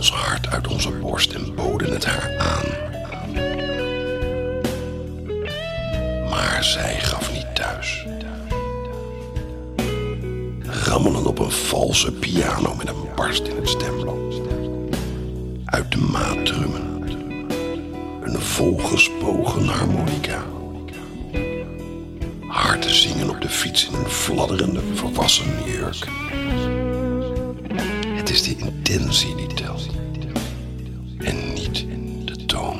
ons hart uit onze borst en boden het haar aan. Maar zij gaf niet thuis. Rammelen op een valse piano met een barst in het stemblad. Uit de maat drummen. Een volgespogen harmonica. Hard te zingen op de fiets in een fladderende volwassen jurk. Het is de intentie die telt. En niet de toon.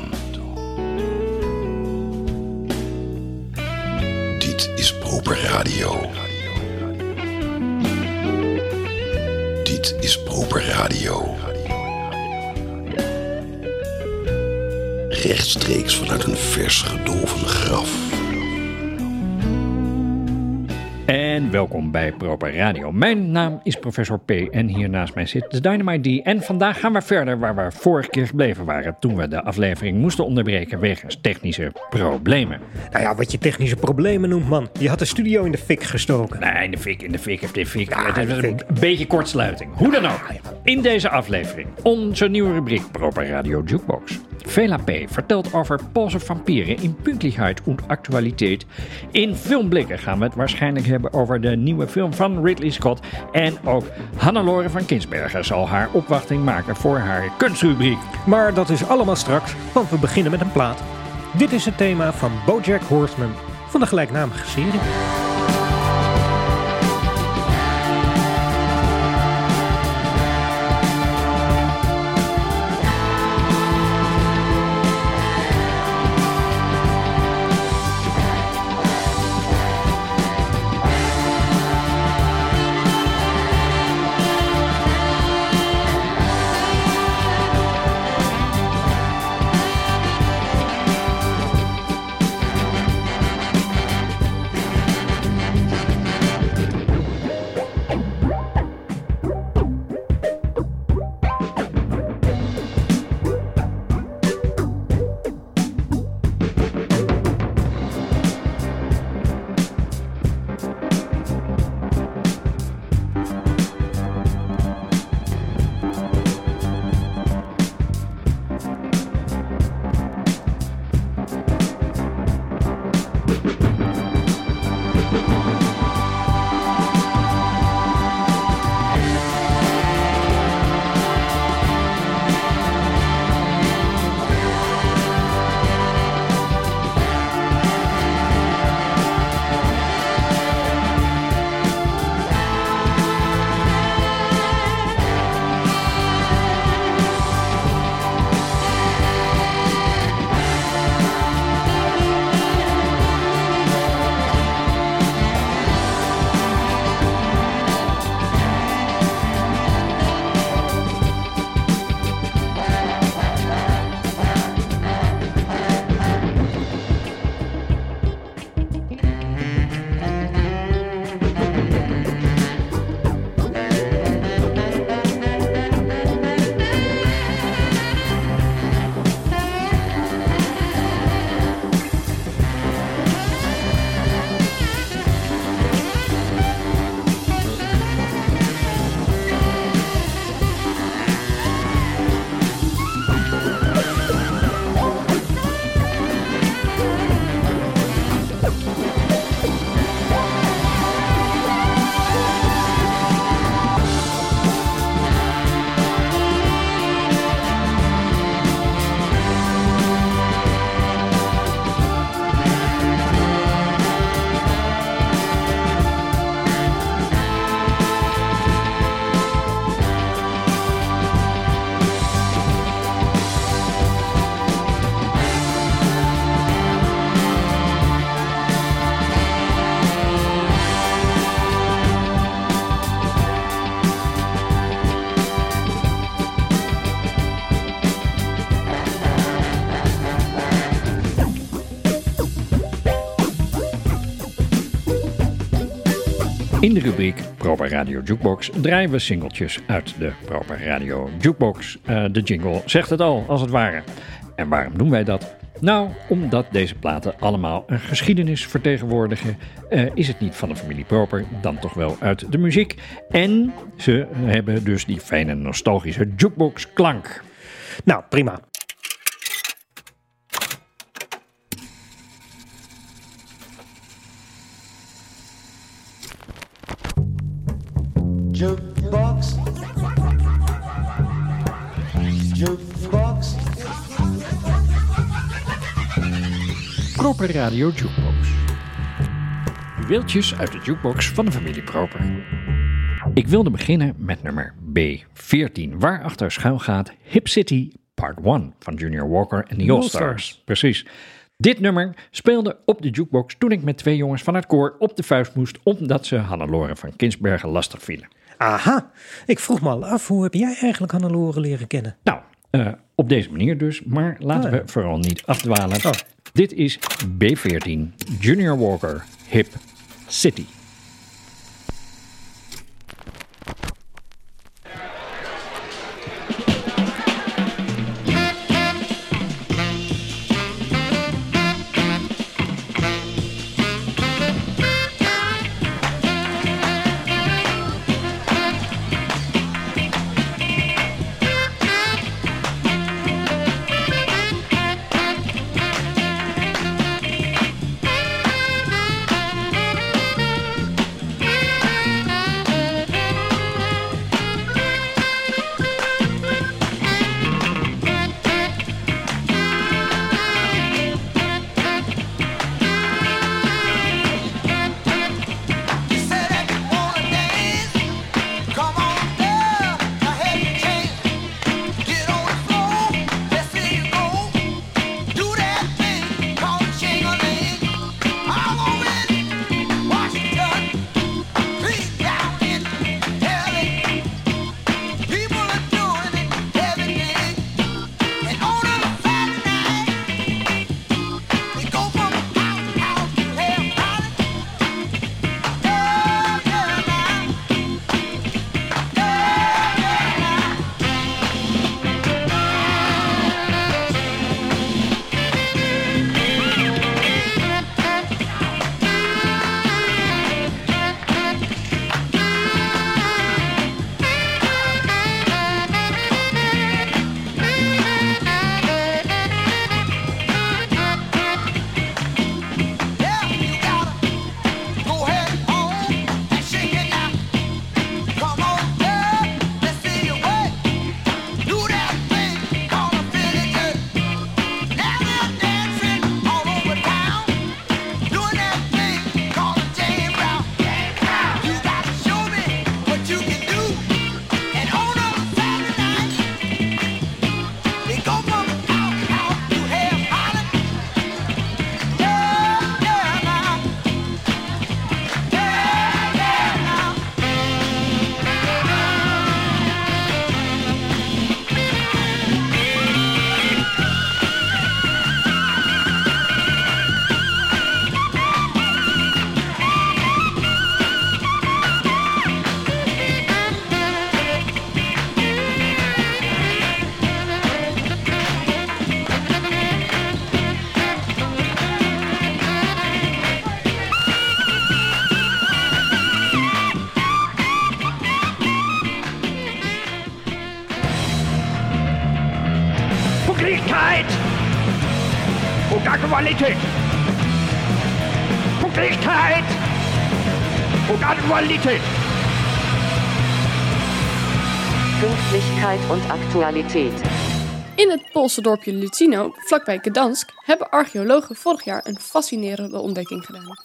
Dit is proper radio. Dit is proper radio. Rechtstreeks vanuit een vers gedolven graf. Welkom bij Proper Radio. Mijn naam is Professor P. En hier naast mij zit de Dynamite D. En vandaag gaan we verder waar we vorige keer gebleven waren. Toen we de aflevering moesten onderbreken wegens technische problemen. Nou ja, wat je technische problemen noemt, man. Je had de studio in de fik gestoken. Nee, in de fik, in de fik, in de fik. Ja, het is een beetje kortsluiting. Hoe dan ook. In deze aflevering onze nieuwe rubriek Proper Radio Jukebox. Vela P. vertelt over Poolse vampieren in Pünktlichkeit und Actualiteit. In Filmblikken gaan we het waarschijnlijk hebben over de nieuwe film van Ridley Scott. En ook Hannelore van Kinsbergen zal haar opwachting maken voor haar kunstrubriek. Maar dat is allemaal straks, want we beginnen met een plaat. Dit is het thema van Bojack Horseman van de gelijknamige serie. In de rubriek Proper Radio Jukebox draaien we singeltjes uit de Proper Radio Jukebox. Eh, de jingle zegt het al, als het ware. En waarom doen wij dat? Nou, omdat deze platen allemaal een geschiedenis vertegenwoordigen, uh, is het niet van de familie proper, dan toch wel uit de muziek. En ze hebben dus die fijne nostalgische jukebox klank. Nou, prima. Jukebox. Jukebox. Proper Radio Jukebox. Wieltjes uit de jukebox van de familie Proper. Ik wilde beginnen met nummer B14, waarachter schuil gaat Hip City Part 1 van Junior Walker en the All Stars. Precies. Dit nummer speelde op de jukebox toen ik met twee jongens van het koor op de vuist moest omdat ze Hannelore van Kinsbergen lastig vielen. Aha, ik vroeg me al af, hoe heb jij eigenlijk Hannelore leren kennen? Nou, uh, op deze manier dus, maar laten Oh ja. we vooral niet afdwalen. Oh. Dit is B14 Junior Walker Hip City. In het Poolse dorpje Lucino, vlakbij Gdansk, hebben archeologen vorig jaar een fascinerende ontdekking gedaan.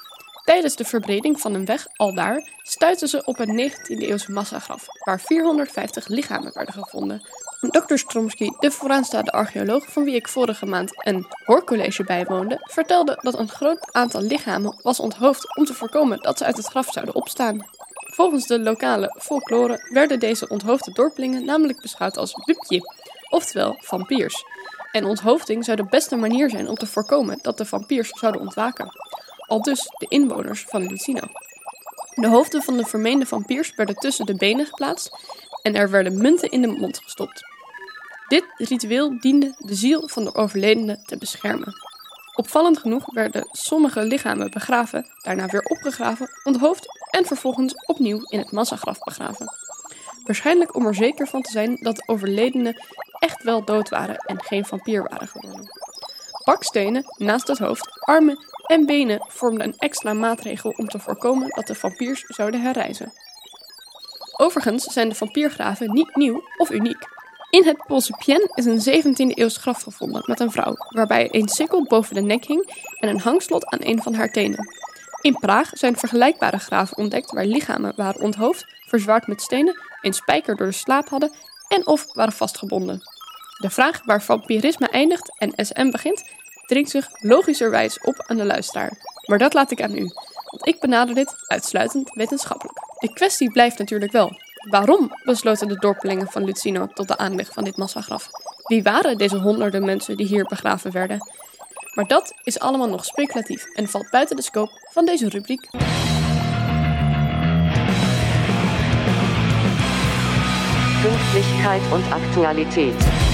Tijdens de verbreding van een weg aldaar stuitten ze op een 19e-eeuwse massagraf, waar 450 lichamen werden gevonden. Dr. Stromsky, de vooraanstaande archeoloog van wie ik vorige maand een hoorcollege bijwoonde, vertelde dat een groot aantal lichamen was onthoofd om te voorkomen dat ze uit het graf zouden opstaan. Volgens de lokale folklore werden deze onthoofde dorpelingen namelijk beschouwd als bupje, oftewel vampiers. En onthoofding zou de beste manier zijn om te voorkomen dat de vampiers zouden ontwaken. Al dus de inwoners van Lucino. De hoofden van de vermeende vampiers werden tussen de benen geplaatst en er werden munten in de mond gestopt. Dit ritueel diende de ziel van de overledene te beschermen. Opvallend genoeg werden sommige lichamen begraven, daarna weer opgegraven, onthoofd en vervolgens opnieuw in het massagraf begraven. Waarschijnlijk om er zeker van te zijn dat de overledenen echt wel dood waren en geen vampier waren geworden. Bakstenen naast het hoofd, armen en benen vormden een extra maatregel om te voorkomen dat de vampiers zouden herrijzen. Overigens zijn de vampiergraven niet nieuw of uniek. In het Poolse Pien is een 17e eeuws graf gevonden met een vrouw, waarbij een sikkel boven de nek hing en een hangslot aan een van haar tenen. In Praag zijn vergelijkbare graven ontdekt waar lichamen waren onthoofd, verzwaard met stenen, een spijker door de slaap hadden en of waren vastgebonden. De vraag waar vampirisme eindigt en SM begint, dringt zich logischerwijs op aan de luisteraar. Maar dat laat ik aan u, want ik benader dit uitsluitend wetenschappelijk. De kwestie blijft natuurlijk wel. Waarom besloten de dorpelingen van Lucino tot de aanleg van dit massagraf? Wie waren deze honderden mensen die hier begraven werden? Maar dat is allemaal nog speculatief en valt buiten de scope van deze rubriek. Pünktlichkeit und Aktualität.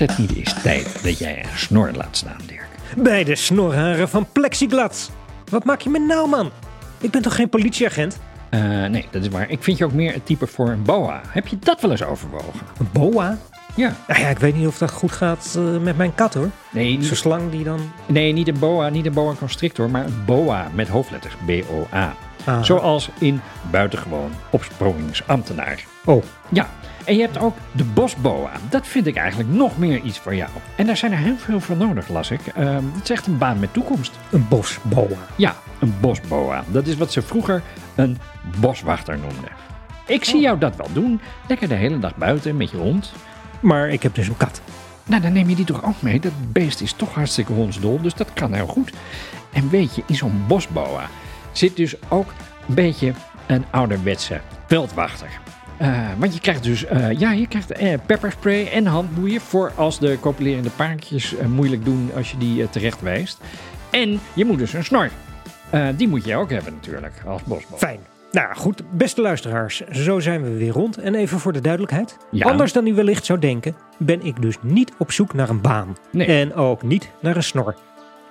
Wordt het niet eens tijd dat jij een snor laat staan, Dirk? Bij de snorharen van plexiglas. Wat maak je me nou, man? Ik ben toch geen politieagent? Eh, nee, dat is waar. Ik vind je ook meer het type voor een boa. Heb je dat wel eens overwogen? Een boa? Ja. Nou ja, ik weet niet of dat goed gaat eh, met mijn kat, hoor. Nee, Zo'n slang die dan... nee, niet een boa, niet een boa constrictor, maar een boa met hoofdletters. B-O-A. Aha. Zoals in buitengewoon opsprongingsambtenaar. Oh, Ja, en je hebt ook de bosboa. Dat vind ik eigenlijk nog meer iets voor jou. En daar zijn er heel veel voor nodig, las ik. Ehm, het is echt een baan met toekomst. een bosboa. Ja, een bosboa. Dat is wat ze vroeger een boswachter noemden. Ik zie jou dat wel doen. Lekker de hele dag buiten met je hond. Maar ik heb dus een kat. Nou, dan neem je die toch ook mee. Dat beest is toch hartstikke hondsdol, dus dat kan heel goed. En weet je, in zo'n bosboa zit dus ook een beetje een ouderwetse veldwachter. Eh, want je krijgt dus, eh, ja, je krijgt eh, pepperspray en handboeien voor als de copulerende paardjes moeilijk doen als je die terecht wijst. En je moet dus een snor. Die moet je ook hebben natuurlijk, als bosboa. Fijn. Nou goed, beste luisteraars, zo zijn we weer rond. En even voor de duidelijkheid. Ja. Anders dan u wellicht zou denken, ben ik dus niet op zoek naar een baan. Nee. En ook niet naar een snor.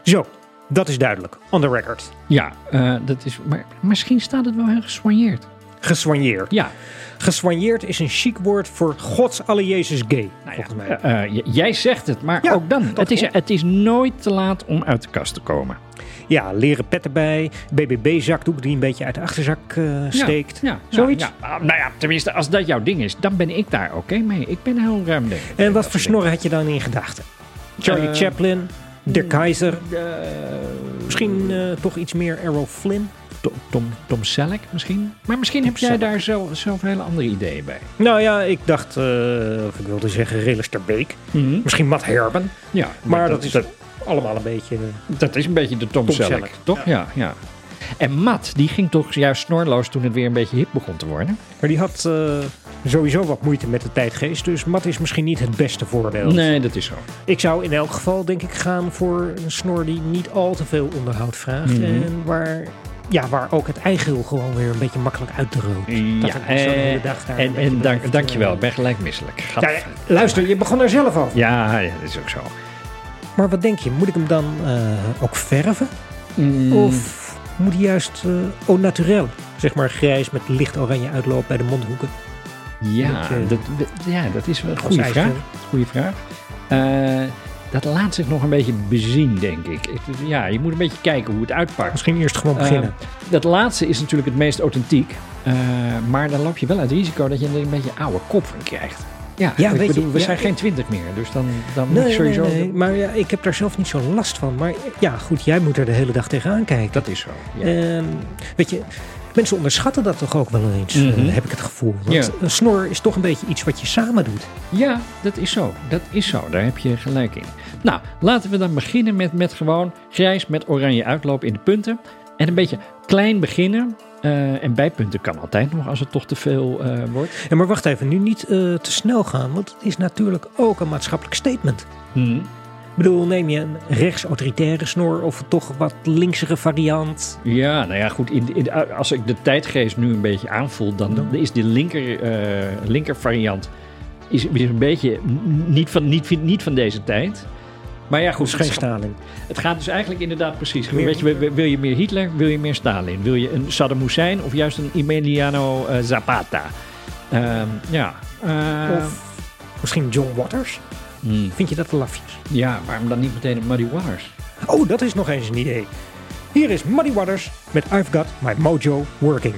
Zo, dat is duidelijk. On the record. Ja, dat is, maar misschien staat het wel heel gesoigneerd. Gesoigneerd. Ja, Gesoigneerd is een chic woord voor Gods alle Jezus gay, volgens mij. Eh, eh, jij zegt het, maar Ja, ook dan. Het is, het is nooit te laat om uit de kast te komen. Ja, leren pet erbij, BBB-zakdoek die een beetje uit de achterzak eh, steekt. Ja, Zoiets. Ja, Ah, nou ja, tenminste, als dat jouw ding is, dan ben ik daar oké mee. Ik ben heel ruim denk. En wat voor snorren had je dan in gedachten? Charlie Chaplin, De Keizer, dingen. Eh, misschien toch iets meer Errol Flynn? Tom, Tom, Tom Selleck misschien? Maar misschien heb jij daar zelf, zelf hele andere ideeën bij. Nou ja, ik dacht, eh, of ik wilde zeggen Relister Beek. Misschien Matt Herben. Ja, Maar dat, is allemaal een beetje... Dat is een beetje de Tom, Tom Selleck, Selleck, toch? Ja. ja. En Matt, die ging toch juist snorloos toen het weer een beetje hip begon te worden? Maar die had eh, sowieso wat moeite met de tijdgeest. Dus Matt is misschien niet het beste voorbeeld. Nee, dat is zo. Ik zou in elk geval denk ik gaan voor een snor die niet al te veel onderhoud vraagt. Mhm. En waar ja, waar ook het eigeel gewoon weer een beetje makkelijk uitdroogt. Ja, hele eh, dag daar en, en dank, dankjewel, eh, ik ben gelijk misselijk. Ja, luister, je begon er zelf over. ja, ja, dat is ook zo. Maar wat denk je, moet ik hem dan eh, ook verven? Mm, Of moet hij juist uh, au naturel, zeg maar grijs met licht oranje uitloop bij de mondhoeken? ja, dat ja, dat is wel een goede vraag. Goeie vraag. Eh, dat laat zich nog een beetje bezien, denk ik. Ja, je moet een beetje kijken hoe het uitpakt. Misschien eerst gewoon beginnen. Eh, dat laatste is natuurlijk het meest authentiek. Eh, maar dan loop je wel het risico dat je er een beetje oude kop van krijgt. Ja, weet je, we ja, zijn geen twintig meer. Dus dan, dan moet ik sowieso... nee, nee, maar ja, ik heb daar zelf niet zo last van. Maar ja, goed, jij moet er de hele dag tegenaan kijken. Dat is zo. Ja. En weet je, mensen onderschatten dat toch ook wel eens, eh, Mhm. heb ik het gevoel. Want Ja. een snor is toch een beetje iets wat je samen doet. Ja, dat is zo. Dat is zo. Daar heb je gelijk in. Nou, laten we dan beginnen met, met gewoon grijs met oranje uitloop in de punten. En een beetje klein beginnen. Eh, en bijpunten kan altijd nog als het toch te veel eh, wordt. Ja, maar wacht even, nu niet eh, te snel gaan, want het is natuurlijk ook een maatschappelijk statement. Hm. Ik bedoel, neem je een rechts-autoritaire snor of toch wat linksere variant? Ja, nou ja, goed. In, in, als ik de tijdgeest nu een beetje aanvoel, dan is die linker, linker variant is een beetje niet van, niet, niet van deze tijd. Maar ja, goed. Dus geen Stalin. het gaat dus eigenlijk inderdaad precies. Meer- Weet je, wil- je meer Hitler, wil je meer Stalin? Wil je een Saddam Hussein of juist een Emiliano eh, Zapata? Ehm, ja. Eh, Of misschien John Waters? hmm, Vind je dat te lafjes? ja, waarom dan niet meteen een Muddy Waters? Oh, dat is nog eens een idee. Hier is Muddy Waters met I've Got My Mojo Working.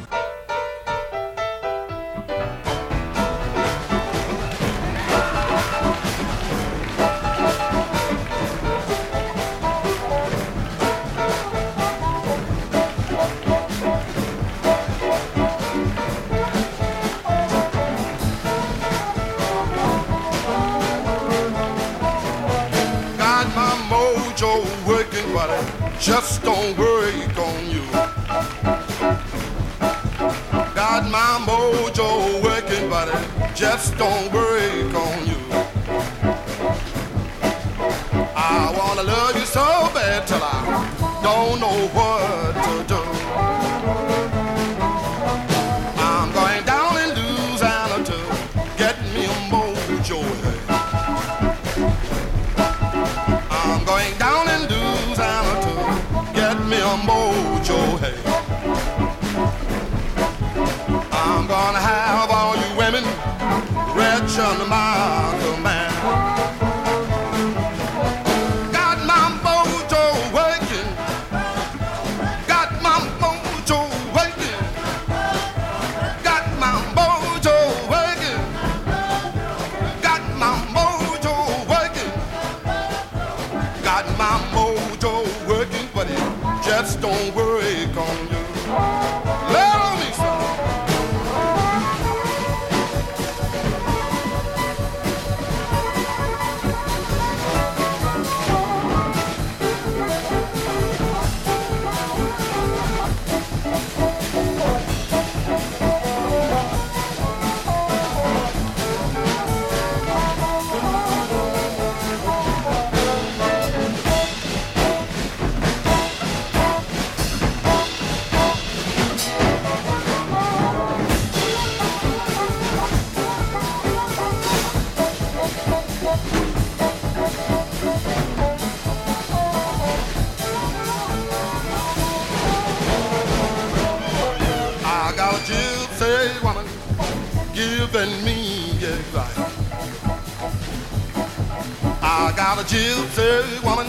Woman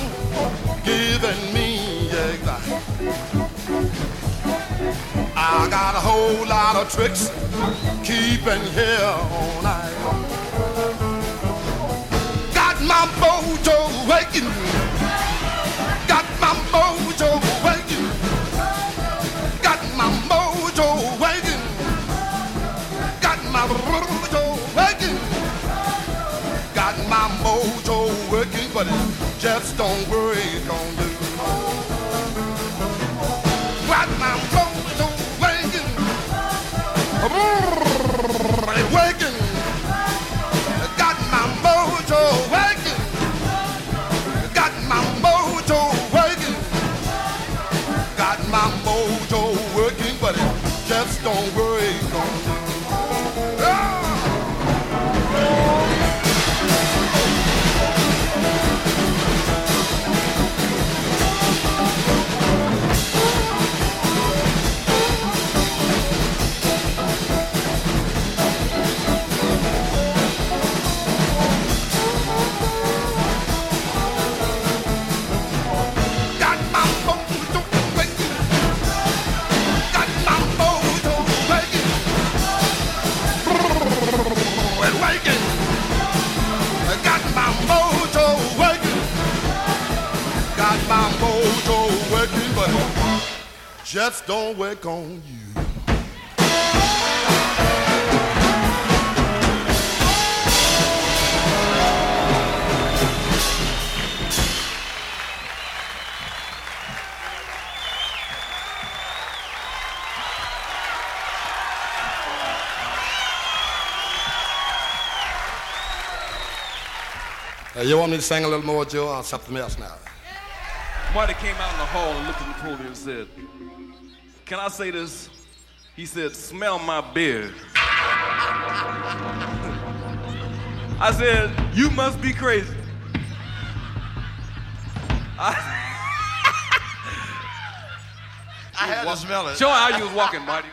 giving me advice. I got a whole lot of tricks keeping here all night. Got my mojo waking. Just don't work on you. Got my mojo waking. It's working. Just don't work on you. Uh, you want me to sing a little more, Joe, or something else now? Marty came out in the hall and looked at the podium and said, Can I say this? He said, Smell my beard. I said, You must be crazy. I, I had to smell it. show how you was walking, Marty.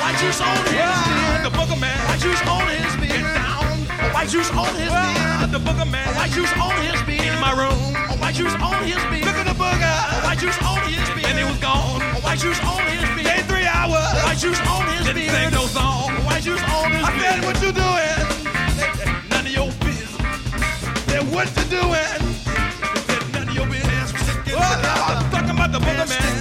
White juice on his beard. The booger man. White juice on his beard. Get down. White juice on his beard. The booger man. White juice on his beard. In my room. White juice on his beard. Look at the booger. White juice on his beard. And he was gone. White juice on his beard. Stayed three hours. White juice on his Didn't beard. sing no song. White juice on his I beard. said, What you doing? None of your business. Said, What you doing? Said, None of your business. Oh, no, I'm talking about the booger man.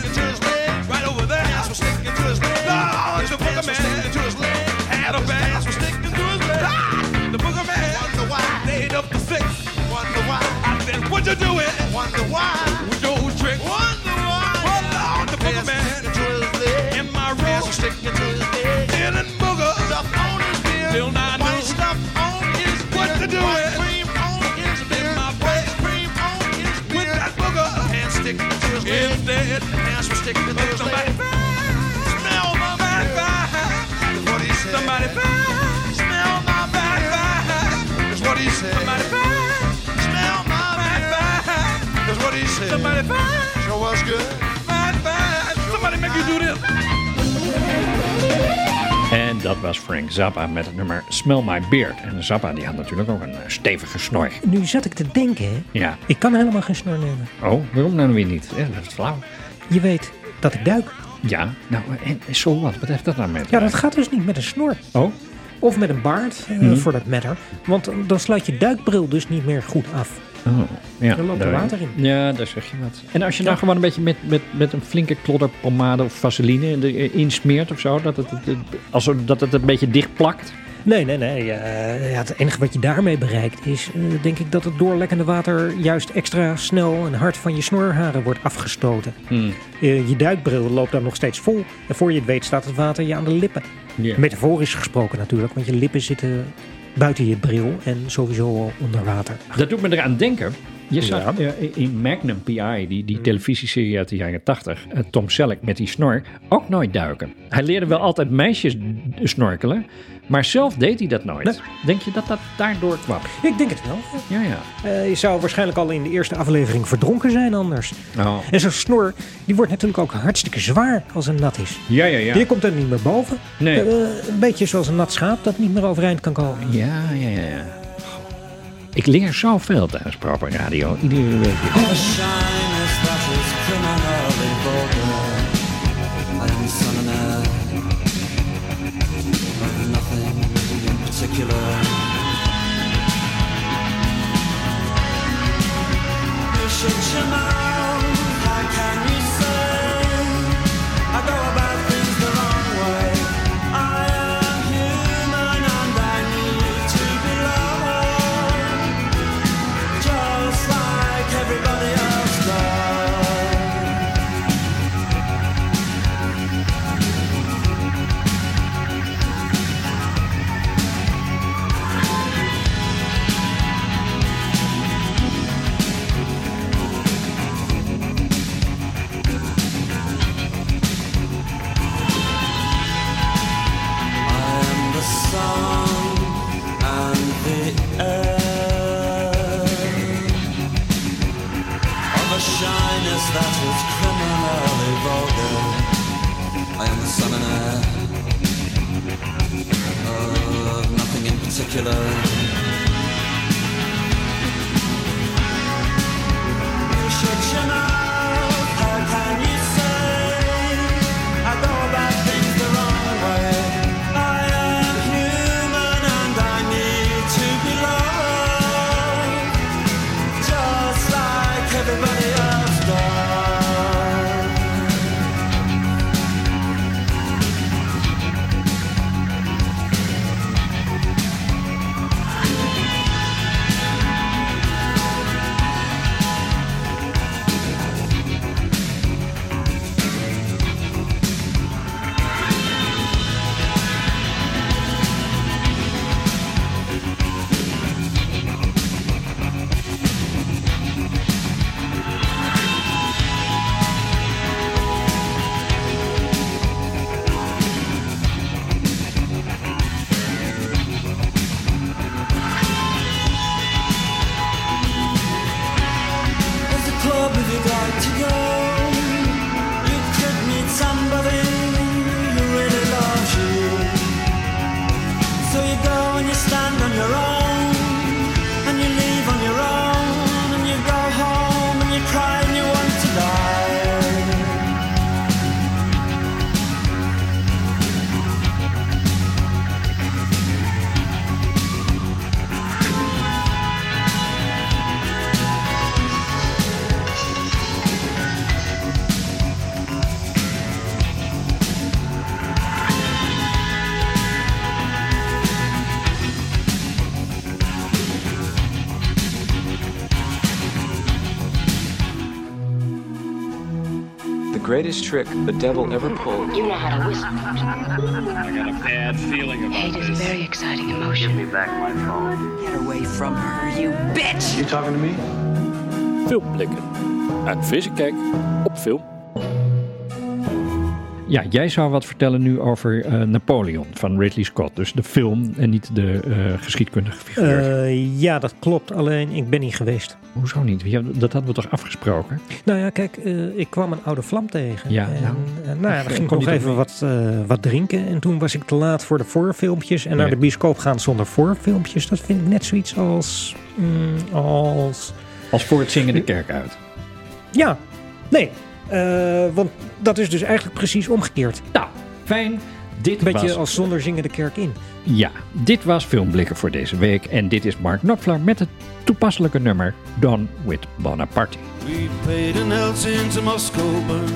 Somebody back. Sure was good. Back, back. Somebody make you do this. En dat was Frank Zappa met het nummer Smell My Beard. En Zappa die had natuurlijk ook een eh, stevige snor. Nu zat ik te denken, hè. Ja. Ik kan helemaal geen snor nemen. Oh, waarom nou weer niet? Ja, dat is flauw. Je weet dat ik duik. Ja, nou, en zo wat? Wat heeft dat nou met? Ja, dat gaat dus niet met een snor. Oh, Of met een baard, eh, Mhm. voor dat matter. Want dan sluit je duikbril dus niet meer goed af. Oh. Ja, Er loopt er water in. Ja, daar zeg je wat. En als je nou gewoon een beetje met, met, met een flinke klodder pomade of vaseline erin smeert of zo, dat het, het, als, dat het een beetje dicht plakt. Nee, nee, nee. eh, ja, het enige wat je daarmee bereikt is, eh, denk ik, dat het doorlekkende water juist extra snel en hard van je snorharen wordt afgestoten. Hmm. Eh, je duikbril loopt dan nog steeds vol. En voor je het weet staat het water je aan de lippen. Ja. Metaforisch gesproken natuurlijk, want je lippen zitten buiten je bril en sowieso onder water. Dat doet me eraan denken. Je zag Ja. eh, in Magnum PI, die, die televisieserie uit de jaren 80, eh, Tom Selleck met die snor, ook nooit duiken. Hij leerde wel altijd meisjes snorkelen, maar zelf deed hij dat nooit. Nee. Denk je dat dat daardoor kwam? Ik denk het wel. Ja, ja. Eh, je zou waarschijnlijk al in de eerste aflevering verdronken zijn anders. Oh. En zo'n snor, die wordt natuurlijk ook hartstikke zwaar als het nat is. Ja, ja, ja. Je komt er niet meer boven. Nee. Een beetje zoals een nat schaap dat niet meer overeind kan komen. Ja, ja, ja. ja. Ik leer zoveel tijdens Proper Radio. Iedere week. Particular. Greatest trick the devil ever pulled. You know how to whistle. I got a bad feeling about Hate is a this. very exciting emotion. Give me back my phone. Get away from her, you bitch! You talking to me? Filmblikken. Een frisse kijk op film. Ja, jij zou wat vertellen nu over eh, Napoleon van Ridley Scott. Dus de film en niet de eh, geschiedkundige figuur. Eh, ja, dat klopt. Alleen ik ben niet geweest. Hoezo niet? Ja, Dat hadden we toch afgesproken? Nou ja, kijk, ik kwam een oude vlam tegen. Ja, en, nou. nou ja, dan ging ik nog even wat, wat drinken. En toen was ik te laat voor de voorfilmpjes. En naar de bioscoop gaan zonder voorfilmpjes. Dat vind ik net zoiets als... mm, als Als voor het zingen de kerk uit. ja, nee. Eh, want dat is dus eigenlijk precies omgekeerd. Nou, fijn. Dit Een beetje was... als zonder zingen de kerk in. Ja, dit was Filmblikken voor deze week. En dit is Mark Knopfler met het toepasselijke nummer Done with Bonaparte. We paid in Helsinki to Moscow burn.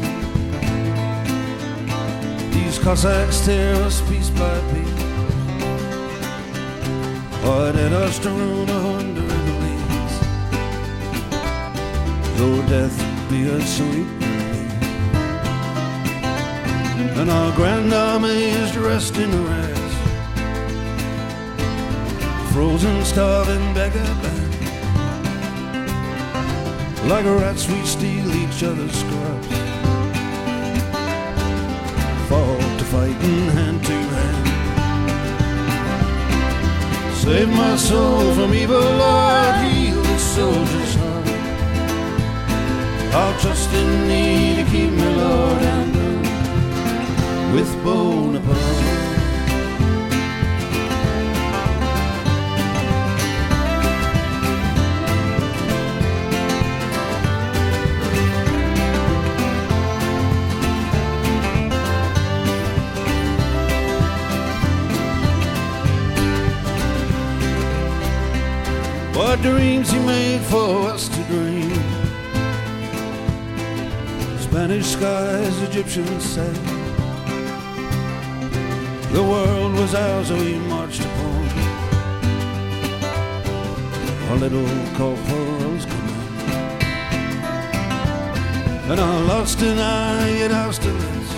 These Cossacks tear us piece by piece. Us to ruin under the leaves. Though death be a sweet. And our grand army is dressed in rags. Frozen, starving beggar band. Like rats, we steal each other's scraps. Fall to fighting hand to hand. Save my soul from evil, Lord, heal the soldier's heart. I'll trust in thee to keep me, Lord, with Bonaparte. What dreams he made for us to dream. Spanish skies, Egyptian sand. The world was ours, we marched upon. Our little corporal's command. And our lost and I yet Austerlitz.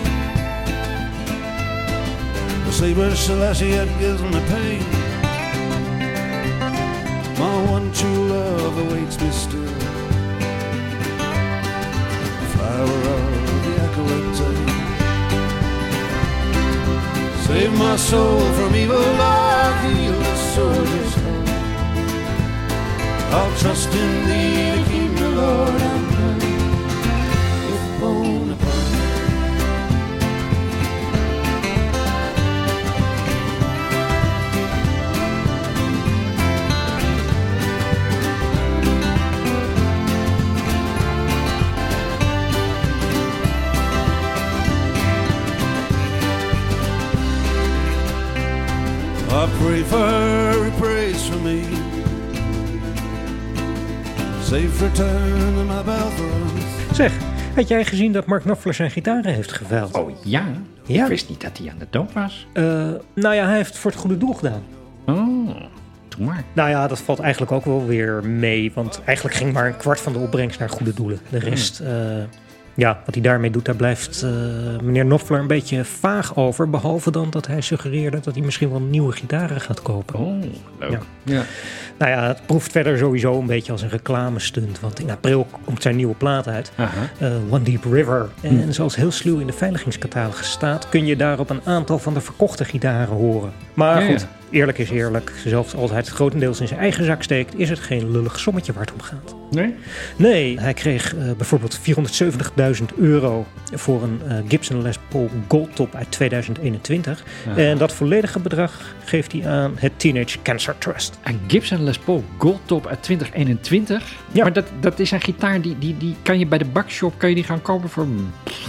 The saber Selassie gives me pain. My one true love awaits me still. Flower of the Acolyte. Save my soul from evil, Lord, heal the soldier's. I'll trust in thee had jij gezien dat Mark Knopfler zijn gitaren heeft geveild? Oh ja? Ja. Ik wist niet dat hij aan de dood was. Eh, nou ja, hij heeft het voor het goede doel gedaan. Oh, doe maar. Nou ja, dat valt eigenlijk ook wel weer mee. Want eigenlijk ging maar een kwart van de opbrengst naar goede doelen. De rest, eh, ja, wat hij daarmee doet, daar blijft eh, meneer Knopfler een beetje vaag over. Behalve dan dat hij suggereerde dat hij misschien wel nieuwe gitaren gaat kopen. Oh, leuk. Ja. Ja. Nou ja, het proeft verder sowieso een beetje als een reclamestunt. Want in april komt zijn nieuwe plaat uit. Eh, One Deep River. En zoals heel sluw in de veiligingscatalogus staat, kun je daarop een aantal van de verkochte gitaren horen. Maar Ja, goed, eerlijk is eerlijk. Zelfs als hij het grotendeels in zijn eigen zak steekt, is het geen lullig sommetje waar het om gaat. Nee? Nee, hij kreeg eh, bijvoorbeeld 470.000 euro voor een eh, Gibson Les Paul Goldtop uit 2021. Aha. En dat volledige bedrag geeft hij aan het Teenage Cancer Trust. Een Gibson Les Paul Goldtop uit 2021. Ja. Maar dat, dat is een gitaar die, die, die kan je bij de bakshop kan je die gaan kopen voor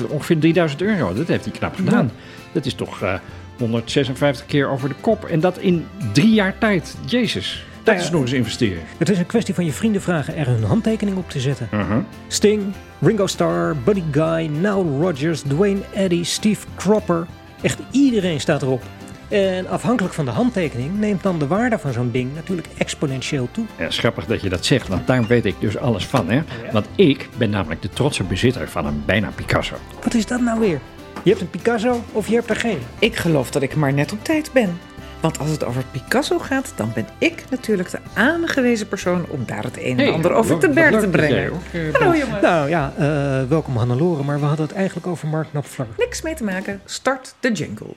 ongeveer 3000 euro. Dat heeft hij knap gedaan. Dat is toch eh, 156 keer over de kop. En dat in drie jaar tijd. Jezus. Dat Nou is nog eens investeren. Het is een kwestie van je vrienden vragen er hun handtekening op te zetten. Uh-huh. Sting, Ringo Starr, Buddy Guy, Nile Rodgers, Dwayne Eddy, Steve Cropper. Echt iedereen staat erop. En afhankelijk van de handtekening neemt dan de waarde van zo'n ding natuurlijk exponentieel toe. Ja, schappig dat je dat zegt, want daar weet ik dus alles van. Hè? Want ik ben namelijk de trotse bezitter van een bijna Picasso. Wat is dat nou weer? Je hebt een Picasso of je hebt er geen. Ik geloof dat ik maar net op tijd ben. Want als het over Picasso gaat, dan ben ik natuurlijk de aangewezen persoon om daar het een en ander over te leuk te jij brengen. Hallo jongen. Nou ja, eh, welkom Hannelore, maar we hadden het eigenlijk over Mark Knopfler. Niks mee te maken. Start de jingle.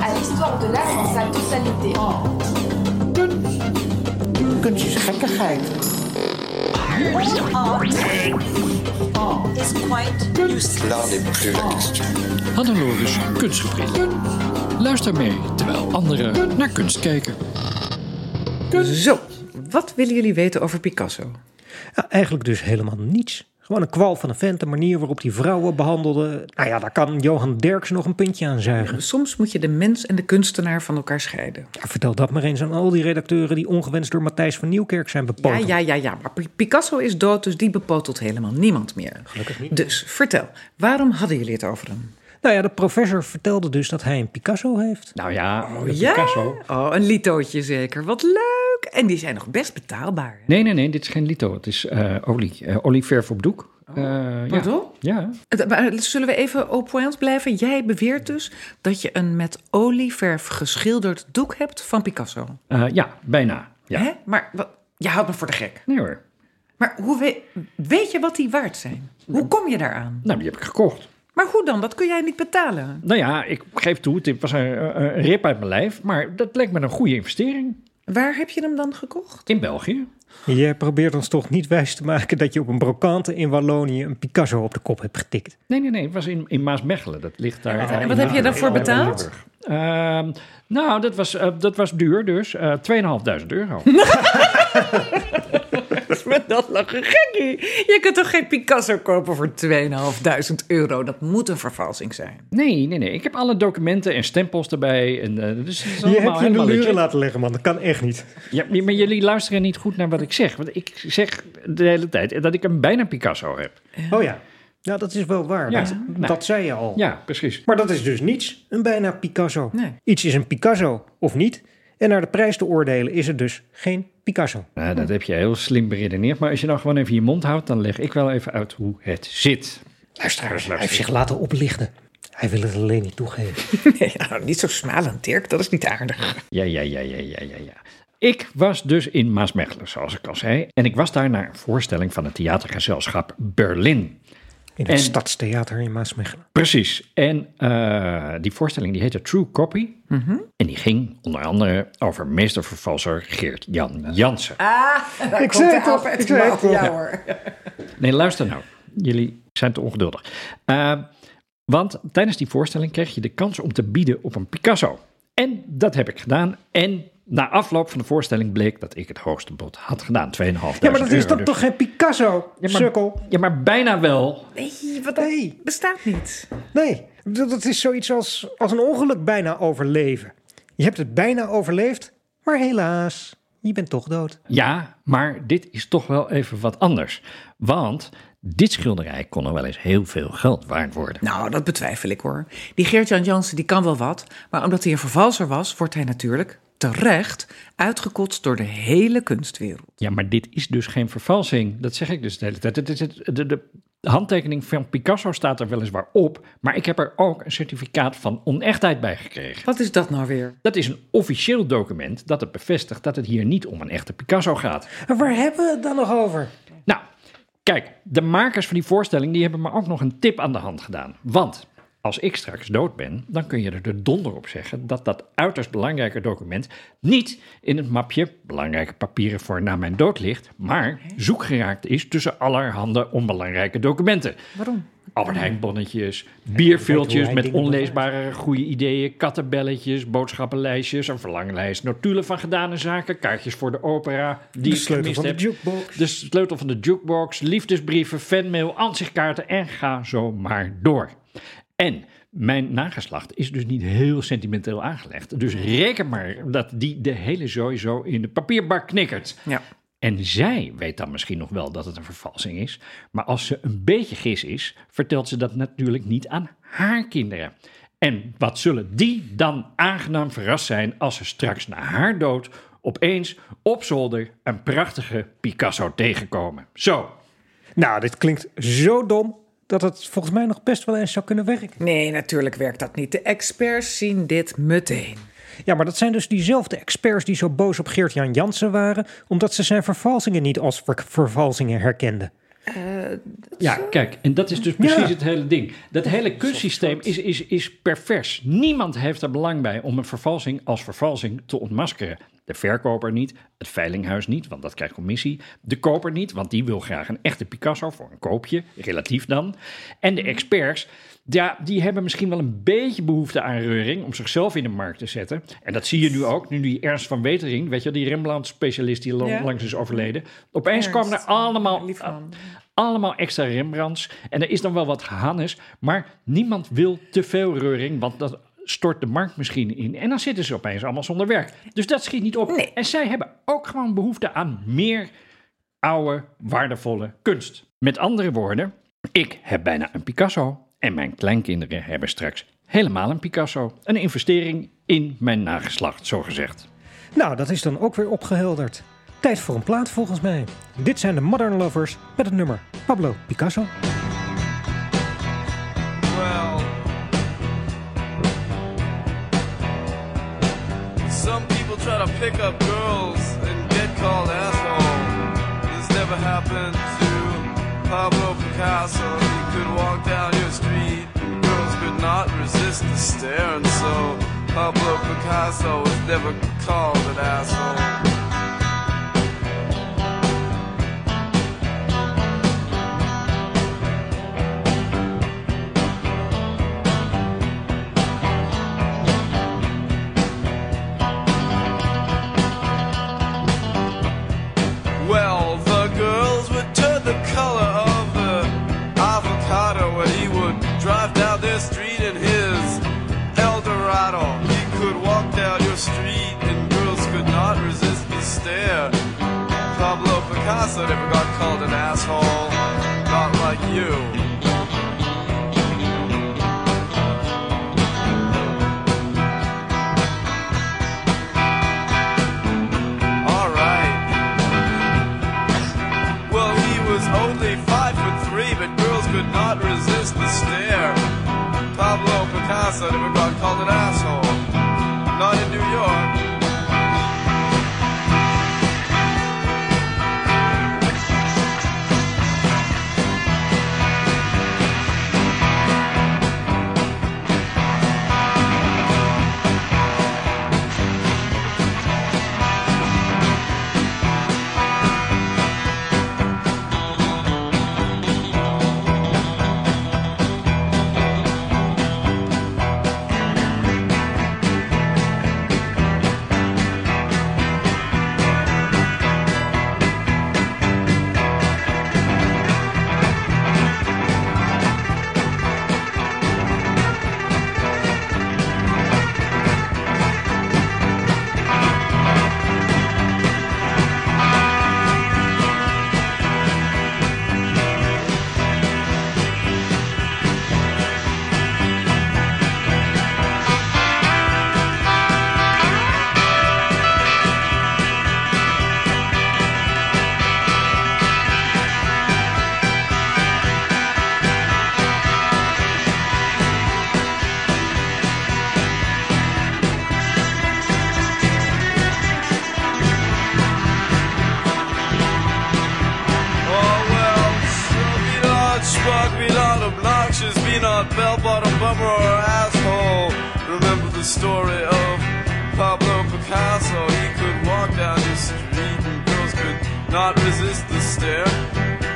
à l'histoire de l'art dans sa totalité. Kunstjes gekkigheid. N'est plus la question. Kunstgebied. Luister mee terwijl anderen naar kunst kijken. Zo, wat willen jullie weten over Picasso? Ja, eigenlijk dus helemaal niets. Gewoon een kwal van een vent, de manier waarop die vrouwen behandelde. Nou ja, daar kan Johan Derksen nog een puntje aan zuigen. Soms moet je de mens en de kunstenaar van elkaar scheiden. Ja, vertel dat maar eens aan al die redacteuren die ongewenst door Matthijs van Nieuwkerk zijn Ja, bepoteld. ja, ja, ja. Maar Pi- Picasso is dood, dus die bepotelt helemaal niemand meer. Gelukkig niet. Dus vertel, waarom hadden jullie het over hem? Nou ja, de professor vertelde dus dat hij een Picasso heeft. Nou ja, de Ja? Picasso. Oh, een litootje zeker. Wat leuk. En die zijn nog best betaalbaar. hè? Nee, nee, nee, dit is geen lito. Het is eh, olie. Eh, olieverf op doek. Ja. Pardon? Ja. Maar Zullen we even au point blijven? Jij beweert dus dat je een met olieverf geschilderd doek hebt van Picasso. Ja, bijna. Ja. Hè? Maar wat, je houdt me voor de gek. Nee hoor. Maar hoe weet, weet je wat die waard zijn? Hoe kom je daaraan? Nou, die heb ik gekocht. Maar hoe dan? Dat kun jij niet betalen. Nou ja, ik geef toe, het was een, een rip uit mijn lijf. Maar dat leek me een goede investering. Waar heb je hem dan gekocht? In België. Jij probeert ons toch niet wijs te maken dat je op een brokante in Wallonië een Picasso op de kop hebt getikt. Nee, nee, nee. Het was in, in Maasmechelen. Dat ligt daar. En wat heb je daarvoor betaald? Ehm, nou, dat was, eh, dat was duur dus. eh 2.500 euro. Met dat lachen gekkie. Je kunt toch geen Picasso kopen voor 2.500 euro? Dat moet een vervalsing zijn. Nee, nee, nee. Ik heb alle documenten en stempels erbij. En, eh, dus het is Je hebt je in de luren laten leggen, man. Dat kan echt niet. Ja, maar jullie luisteren niet goed naar wat ik zeg. Want ik zeg de hele tijd dat ik een bijna Picasso heb. Oh ja. Nou, dat is wel waar. Ja, dat, nou. dat zei je al. Ja, precies. Maar dat is dus niets. Een bijna Picasso. Nee. Iets is een Picasso of niet. En naar de prijs te oordelen is het dus geen Picasso. Nou, dat heb je heel slim beredeneerd. Maar als je nou gewoon even je mond houdt, dan leg ik wel even uit hoe het zit. Luisteraars, hij heeft zich laten oplichten. Hij wil het alleen niet toegeven. Nee, nou, niet zo smalend, Dirk. Dat is niet aardig. Ja, ja, ja, ja, ja, ja, ja. Ik was dus in Maasmechelen, zoals ik al zei. En ik was daar naar een voorstelling van het theatergezelschap Berlin. In het En- Stadstheater in Maasmechelen. Precies. En eh, die voorstelling die heette True Copy. En die ging onder andere over meestervervalser Geert-Jan Jansen. Ah, Ik zei het toch, ik zei het toch. Ja hoor. Nee, luister nou. Jullie zijn te ongeduldig. Eh, want tijdens die voorstelling kreeg je de kans om te bieden op een Picasso. En dat heb ik gedaan. En na afloop van de voorstelling bleek dat ik het hoogste bod had gedaan. 2.500 Ja, maar dat is dan Dus- toch geen Picasso, Ja, maar- sukkel? Ja, maar bijna wel. Nee, wat dat Nee. bestaat niet. Nee, dat dat is zoiets als, als een ongeluk bijna overleven. Je hebt het bijna overleefd, maar helaas, je bent toch dood. Ja, maar dit is toch wel even wat anders. Want dit schilderij kon er wel eens heel veel geld waard worden. Nou, dat betwijfel ik hoor. Die Geert-Jan Jansen die kan wel wat, maar omdat hij een vervalser was, wordt hij natuurlijk terecht uitgekotst door de hele kunstwereld. Ja, maar dit is dus geen vervalsing. Dat zeg ik dus de hele tijd. De, de handtekening van Picasso staat er weliswaar op, maar ik heb er ook een certificaat van onechtheid bij gekregen. Wat is dat nou weer? Dat is een officieel document dat het bevestigt dat het hier niet om een echte Picasso gaat. Waar hebben we het dan nog over? Nou, kijk, de makers van die voorstelling die hebben me ook nog een tip aan de hand gedaan. Want als ik straks dood ben, dan kun je er de donder op zeggen dat dat uiterst belangrijke document niet in het mapje belangrijke papieren voor na mijn dood ligt, maar zoekgeraakt is tussen allerhande onbelangrijke documenten. Waarom? Albert Heijn bonnetjes, weet hoe bierviltjes met onleesbare goede ideeën, kattenbelletjes, boodschappenlijstjes, een verlanglijst, notulen van gedane zaken, kaartjes voor de opera die De sleutel van de heb. jukebox. De sleutel van de jukebox, liefdesbrieven, fanmail, ansichtkaarten en ga zo maar door. En mijn nageslacht is dus niet heel sentimenteel aangelegd. Dus reken maar dat die de hele zooi zo in de papierbak knikkert. Ja. En zij weet dan misschien nog wel dat het een vervalsing is. Maar als ze een beetje gis is, vertelt ze dat natuurlijk niet aan haar kinderen. En wat zullen die dan aangenaam verrast zijn als ze straks na haar dood opeens op zolder een prachtige Picasso tegenkomen. Zo. Nou, dit klinkt zo dom dat het volgens mij nog best wel eens zou kunnen werken. Nee, natuurlijk werkt dat niet. De experts zien dit meteen. Ja, maar dat zijn dus diezelfde experts die zo boos op Geert-Jan Jansen waren, omdat ze zijn vervalsingen niet als ver- vervalsingen herkenden. Ja, kijk, en dat is dus precies Ja. het hele ding. Dat hele kunstsysteem is, is, is pervers. Niemand heeft er belang bij om een vervalsing als vervalsing te ontmaskeren. De verkoper niet, het veilinghuis niet, want dat krijgt commissie. De koper niet, want die wil graag een echte Picasso voor een koopje, relatief dan. En de experts, ja, die hebben misschien wel een beetje behoefte aan reuring om zichzelf in de markt te zetten. En dat zie je nu ook, nu die Ernst van Wetering, weet je, die Rembrandt-specialist die Ja. langs is overleden. Opeens Ernst, komen er allemaal, allemaal extra Rembrandts. En er is dan wel wat Hannes, maar niemand wil te veel reuring, want dat stort de markt misschien in. En dan zitten ze opeens allemaal zonder werk. Dus dat schiet niet op. En zij hebben ook gewoon behoefte aan meer oude, waardevolle kunst. Met andere woorden, ik heb bijna een Picasso en mijn kleinkinderen hebben straks helemaal een Picasso. Een investering in mijn nageslacht, zogezegd. Nou, dat is dan ook weer opgehelderd. Tijd voor een plaat volgens mij. Dit zijn de Modern Lovers met het nummer Pablo Picasso. Pick up girls and get called asshole. This never happened to Pablo Picasso. He could walk down your street, and girls could not resist the stare, and so Pablo Picasso was never called an asshole. Resist. Pablo Picasso never got called an asshole, not like you. Obnoxious, be not bell-bottom bummer or asshole. Remember the story of Pablo Picasso. He could walk down your street and girls could not resist the stare.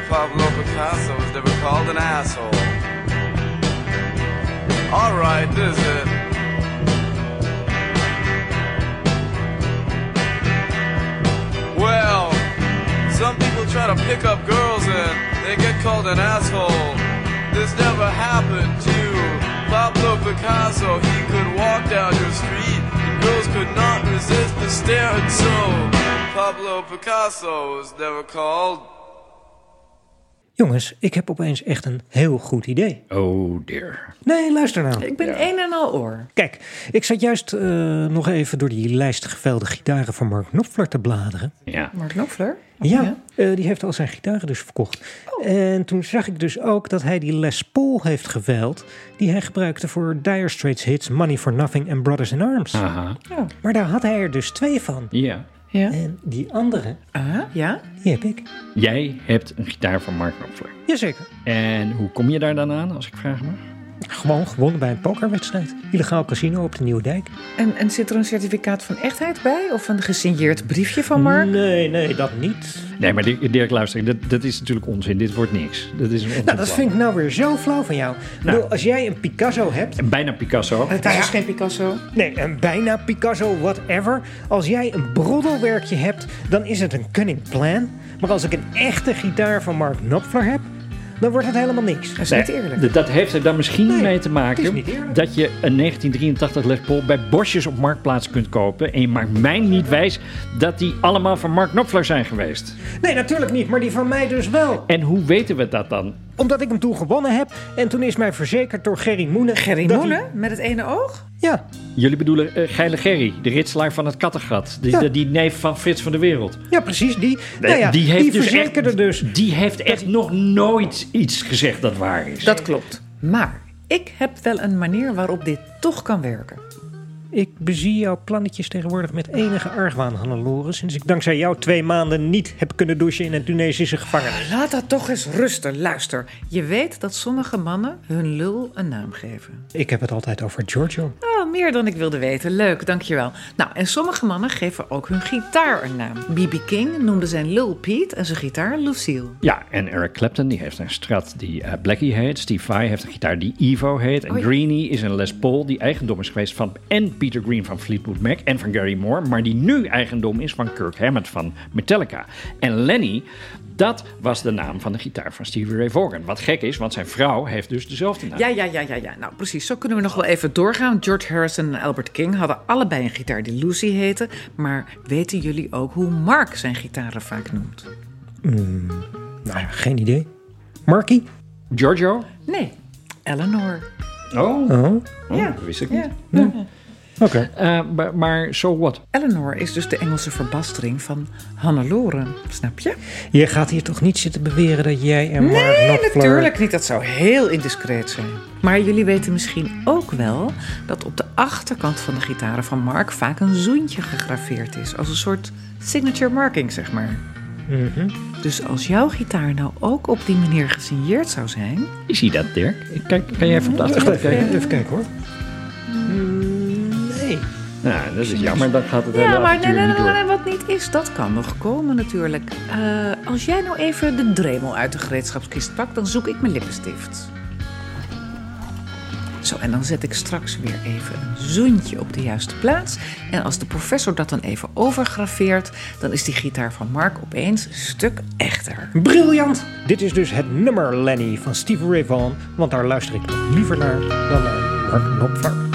Pablo Picasso was never called an asshole. Alright, this is it. Well, some people try to pick up girls and they get called an asshole. This never happened to Pablo Picasso. He could walk down your street and girls could not resist the stare, and so Pablo Picasso was never called. Jongens, ik heb opeens echt een heel goed idee. Oh dear. Nee, luister nou. Ik ben een en al oor. Kijk, ik zat juist eh, nog even door die lijst gevelde gitaren van Mark Knopfler te bladeren. Ja. Mark Knopfler? Ja, eh, die heeft al zijn gitaren dus verkocht. En toen zag ik dus ook dat hij die Les Paul heeft geveild... die hij gebruikte voor Dire Straits hits Money for Nothing en Brothers in Arms. Aha. Maar daar had hij er dus twee van. Ja. Ja. En die andere, Ah, ja? die heb ik. Jij hebt een gitaar van Mark Knopfler. Jazeker. En hoe kom je daar dan aan, als ik vraag mag? Gewoon gewonnen bij een pokerwedstrijd. Illegaal casino op de Nieuwe Dijk. En, en zit er een certificaat van echtheid bij? Of een gesigneerd briefje van Mark? Nee, nee, dat niet. Nee, maar Dirk, luister, dat, dat is natuurlijk onzin. Dit wordt niks. Dat is een onzin Nou, dat vind ik nou weer zo flauw van jou. Bedoel, als jij een Picasso hebt... En bijna Picasso. Het is geen Picasso. Nee, een bijna Picasso, whatever. Als jij een broddelwerkje hebt, dan is het een cunning plan. Maar als ik een echte gitaar van Mark Knopfler heb, dan wordt het helemaal niks. Dat is Nee, niet eerlijk. Dat heeft er dan misschien Nee, mee te maken dat je een 1983 Les Paul bij Bosjes op Marktplaats kunt kopen. En je maakt mij niet wijs dat die allemaal van Mark Knopfler zijn geweest. Nee, natuurlijk niet, maar die van mij dus wel. En hoe weten we dat dan? Omdat ik hem toen gewonnen heb en toen is mij verzekerd door Gerry Moenen... Gerry dat Moenen? hij- Met het ene oog? Ja, Jullie bedoelen eh, Geile Gerry, de ritselaar van het Kattengat. Die, Ja. de- die neef van Frits van de Wereld. ja, precies, die. nou ja, die heeft dus verzekerde echt, dus... Die heeft echt nog nooit iets gezegd dat waar is. Dat klopt. Maar ik heb wel een manier waarop dit toch kan werken. Ik bezie jouw plannetjes tegenwoordig met enige argwaan, Hannelore... sinds ik dankzij jou twee maanden niet heb kunnen douchen in een Tunesische gevangenis. Laat dat toch eens rusten. Luister, je weet dat sommige mannen hun lul een naam geven. Ik heb het altijd over Giorgio. Oh, meer dan ik wilde weten. Leuk, dankjewel. Nou, en sommige mannen geven ook hun gitaar een naam. B.B. King noemde zijn lul Pete en zijn gitaar Lucille. Ja, en Eric Clapton die heeft een Strat die eh, Blackie heet. Steve Vai heeft een gitaar die Evo heet. En Oh ja. Greenie is een Les Paul die eigendom is geweest van en Peter Green van Fleetwood Mac en van Gary Moore. Maar die nu eigendom is van Kirk Hammett van Metallica. En Lenny, dat was de naam van de gitaar van Stevie Ray Vaughan. Wat gek is, want zijn vrouw heeft dus dezelfde naam. Ja, ja, ja, ja, ja. Nou, precies. Zo kunnen we nog wel even doorgaan. George Harrison en Albert King hadden allebei een gitaar die Lucy heette. Maar weten jullie ook hoe Mark zijn gitaren vaak noemt? Nou ja, geen idee. Marky? Giorgio? Nee, Eleanor. Oh, Oh, oh, Ja. dat wist ik niet. Ja. Oké. Eh, maar, so what? Eleanor is dus de Engelse verbastering van Hannelore. Snap je? Je gaat hier toch niet zitten beweren dat jij en Mark Nee, Knopfler... natuurlijk niet. Dat zou heel indiscreet zijn. Maar jullie weten misschien ook wel dat op de achterkant van de gitaren van Mark vaak een zoentje gegraveerd is. Als een soort signature marking, zeg maar. Mhm. Dus als jouw gitaar nou ook op die manier gesigneerd zou zijn. Is hij dat, Dirk? Ik Kijk, kan jij even op de achtergrond Even, kijken? even kijken hoor. Nee. Nou, dat is jammer. Dan gaat het hele Ja, maar nee, avontuur nee, niet nee, door. nee, wat niet is, dat kan nog komen natuurlijk. Eh, als jij nou even de dremel uit de gereedschapskist pakt, dan zoek ik mijn lippenstift. Zo, en dan zet ik straks weer even een zoentje op de juiste plaats. En als de professor dat dan even overgrafeert, dan is die gitaar van Mark opeens een stuk echter. Briljant! Dit is dus het nummer Lenny van Steve Ray Vaughan, want daar luister ik nog liever naar dan naar Mark Knopfler.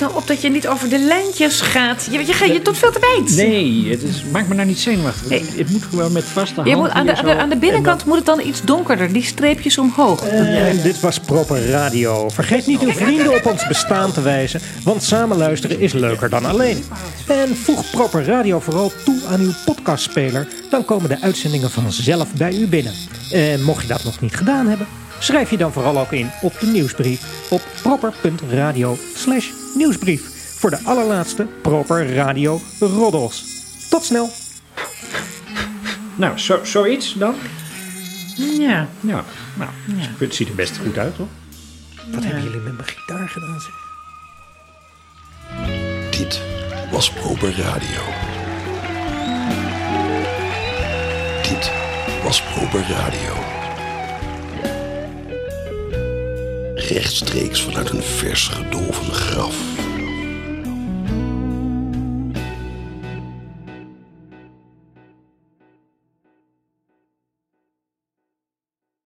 Nou op dat je niet over de lijntjes gaat. Je, je, je, je doet veel te wijd. Nee, het is, maak me nou niet zenuwachtig. Het moet gewoon met vaste Je moet aan, de, aan, de, zo. aan de binnenkant moet het dan iets donkerder. Die streepjes omhoog. En dit was Proper Radio. Vergeet niet uw vrienden op ons bestaan te wijzen, want samen luisteren is leuker dan alleen. En voeg Proper Radio vooral toe aan uw podcastspeler, dan komen de uitzendingen vanzelf bij u binnen. En mocht je dat nog niet gedaan hebben, schrijf je dan vooral ook in op de nieuwsbrief op proper.radio slash nieuwsbrief voor de allerlaatste Proper Radio roddels. Tot snel! Nou, zo, zoiets dan? Ja. Ja, nou, het ziet er best goed uit, hoor. Wat hebben jullie met mijn gitaar gedaan? Zeg? Dit was Proper Radio. Dit was Proper Radio. Rechtstreeks vanuit een vers gedolven graf.